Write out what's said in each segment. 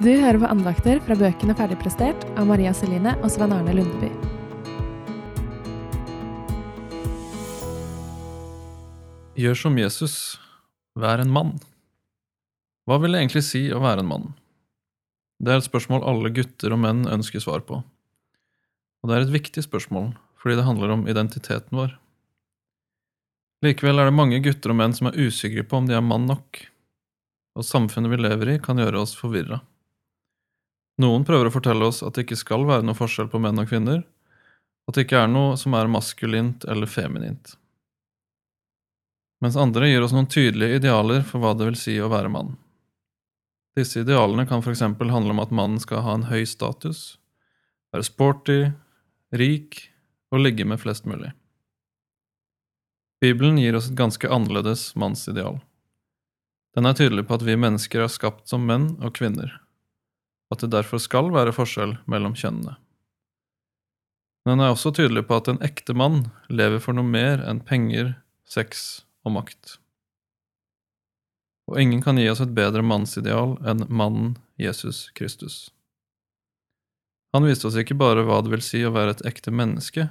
Du hører på andakter fra bøkene Ferdigprestert av Maria Celine og Svein Arne Lundeby. Gjør som Jesus, vær en mann. Hva vil det egentlig si å være en mann? Det er et spørsmål alle gutter og menn ønsker svar på. Og det er et viktig spørsmål, fordi det handler om identiteten vår. Likevel er det mange gutter og menn som er usikre på om de er mann nok, og samfunnet vi lever i, kan gjøre oss forvirra. Noen prøver å fortelle oss at det ikke skal være noe forskjell på menn og kvinner, at det ikke er noe som er maskulint eller feminint. Mens andre gir oss noen tydelige idealer for hva det vil si å være mann. Disse idealene kan f.eks. handle om at mannen skal ha en høy status, være sporty, rik og ligge med flest mulig. Bibelen gir oss et ganske annerledes mannsideal. Den er tydelig på at vi mennesker er skapt som menn og kvinner at det derfor skal være forskjell mellom kjønnene. Men han er også tydelig på at en ekte mann lever for noe mer enn penger, sex og makt. Og ingen kan gi oss et bedre mannsideal enn mannen Jesus Kristus. Han viste oss ikke bare hva det vil si å være et ekte menneske,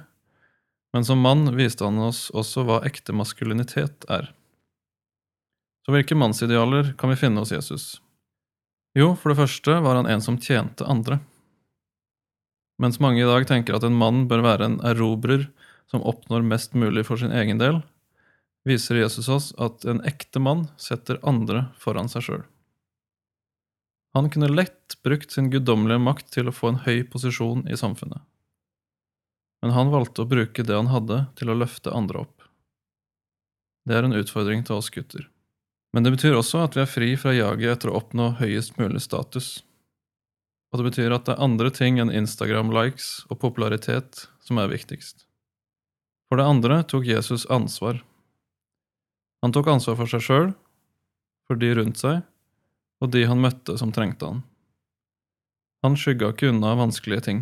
men som mann viste han oss også hva ekte maskulinitet er. Så hvilke mannsidealer kan vi finne hos Jesus? Jo, for det første var han en som tjente andre. Mens mange i dag tenker at en mann bør være en erobrer som oppnår mest mulig for sin egen del, viser Jesus oss at en ekte mann setter andre foran seg sjøl. Han kunne lett brukt sin guddommelige makt til å få en høy posisjon i samfunnet. Men han valgte å bruke det han hadde, til å løfte andre opp. Det er en utfordring til oss gutter. Men det betyr også at vi er fri fra jaget etter å oppnå høyest mulig status. Og det betyr at det er andre ting enn Instagram-likes og popularitet som er viktigst. For det andre tok Jesus ansvar. Han tok ansvar for seg sjøl, for de rundt seg, og de han møtte som trengte han. Han skygga ikke unna vanskelige ting.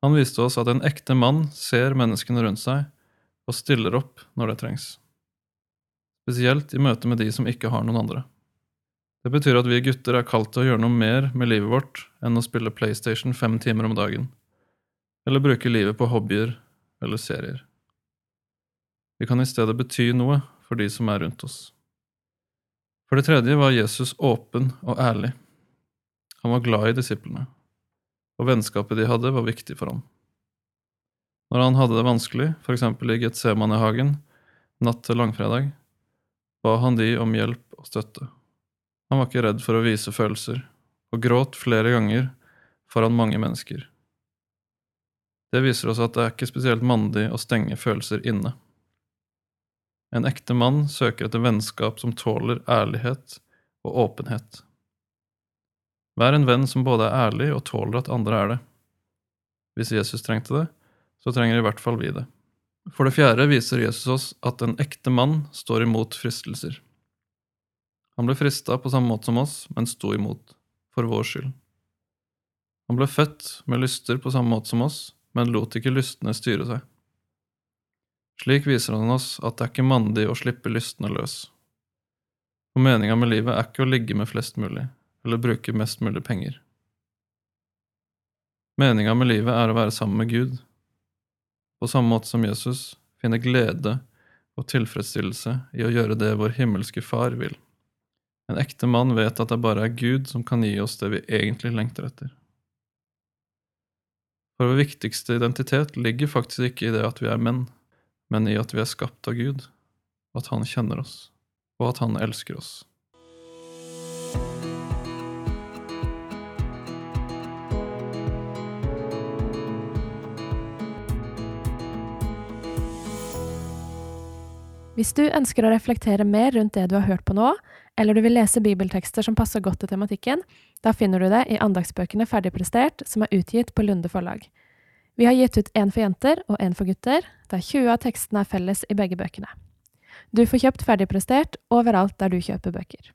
Han viste oss at en ekte mann ser menneskene rundt seg og stiller opp når det trengs spesielt i møte med de som ikke har noen andre. Det betyr at vi gutter er kalt til å gjøre noe mer med livet vårt enn å spille PlayStation fem timer om dagen, eller bruke livet på hobbyer eller serier. Vi kan i stedet bety noe for de som er rundt oss. For det tredje var Jesus åpen og ærlig. Han var glad i disiplene, og vennskapet de hadde, var viktig for ham. Når han hadde det vanskelig, for eksempel i Getsemanehagen natt til langfredag, ba han de om hjelp og støtte. Han var ikke redd for å vise følelser, og gråt flere ganger foran mange mennesker. Det viser oss at det er ikke spesielt mandig å stenge følelser inne. En ekte mann søker etter vennskap som tåler ærlighet og åpenhet. Vær en venn som både er ærlig og tåler at andre er det. Hvis Jesus trengte det, så trenger i hvert fall vi det. For det fjerde viser Jesus oss at en ekte mann står imot fristelser. Han ble frista på samme måte som oss, men sto imot, for vår skyld. Han ble født med lyster på samme måte som oss, men lot ikke lystene styre seg. Slik viser han oss at det er ikke mandig å slippe lystene løs. For meninga med livet er ikke å ligge med flest mulig, eller bruke mest mulig penger. Meninga med livet er å være sammen med Gud, på samme måte som Jesus, finner glede og tilfredsstillelse i å gjøre det vår himmelske Far vil. En ekte mann vet at det bare er Gud som kan gi oss det vi egentlig lengter etter. For vår viktigste identitet ligger faktisk ikke i det at vi er menn, men i at vi er skapt av Gud, og at Han kjenner oss, og at Han elsker oss. Hvis du ønsker å reflektere mer rundt det du har hørt på nå, eller du vil lese bibeltekster som passer godt til tematikken, da finner du det i andagsbøkene Ferdigprestert, som er utgitt på Lunde forlag. Vi har gitt ut én for jenter og én for gutter, der 20 av tekstene er felles i begge bøkene. Du får kjøpt Ferdigprestert overalt der du kjøper bøker.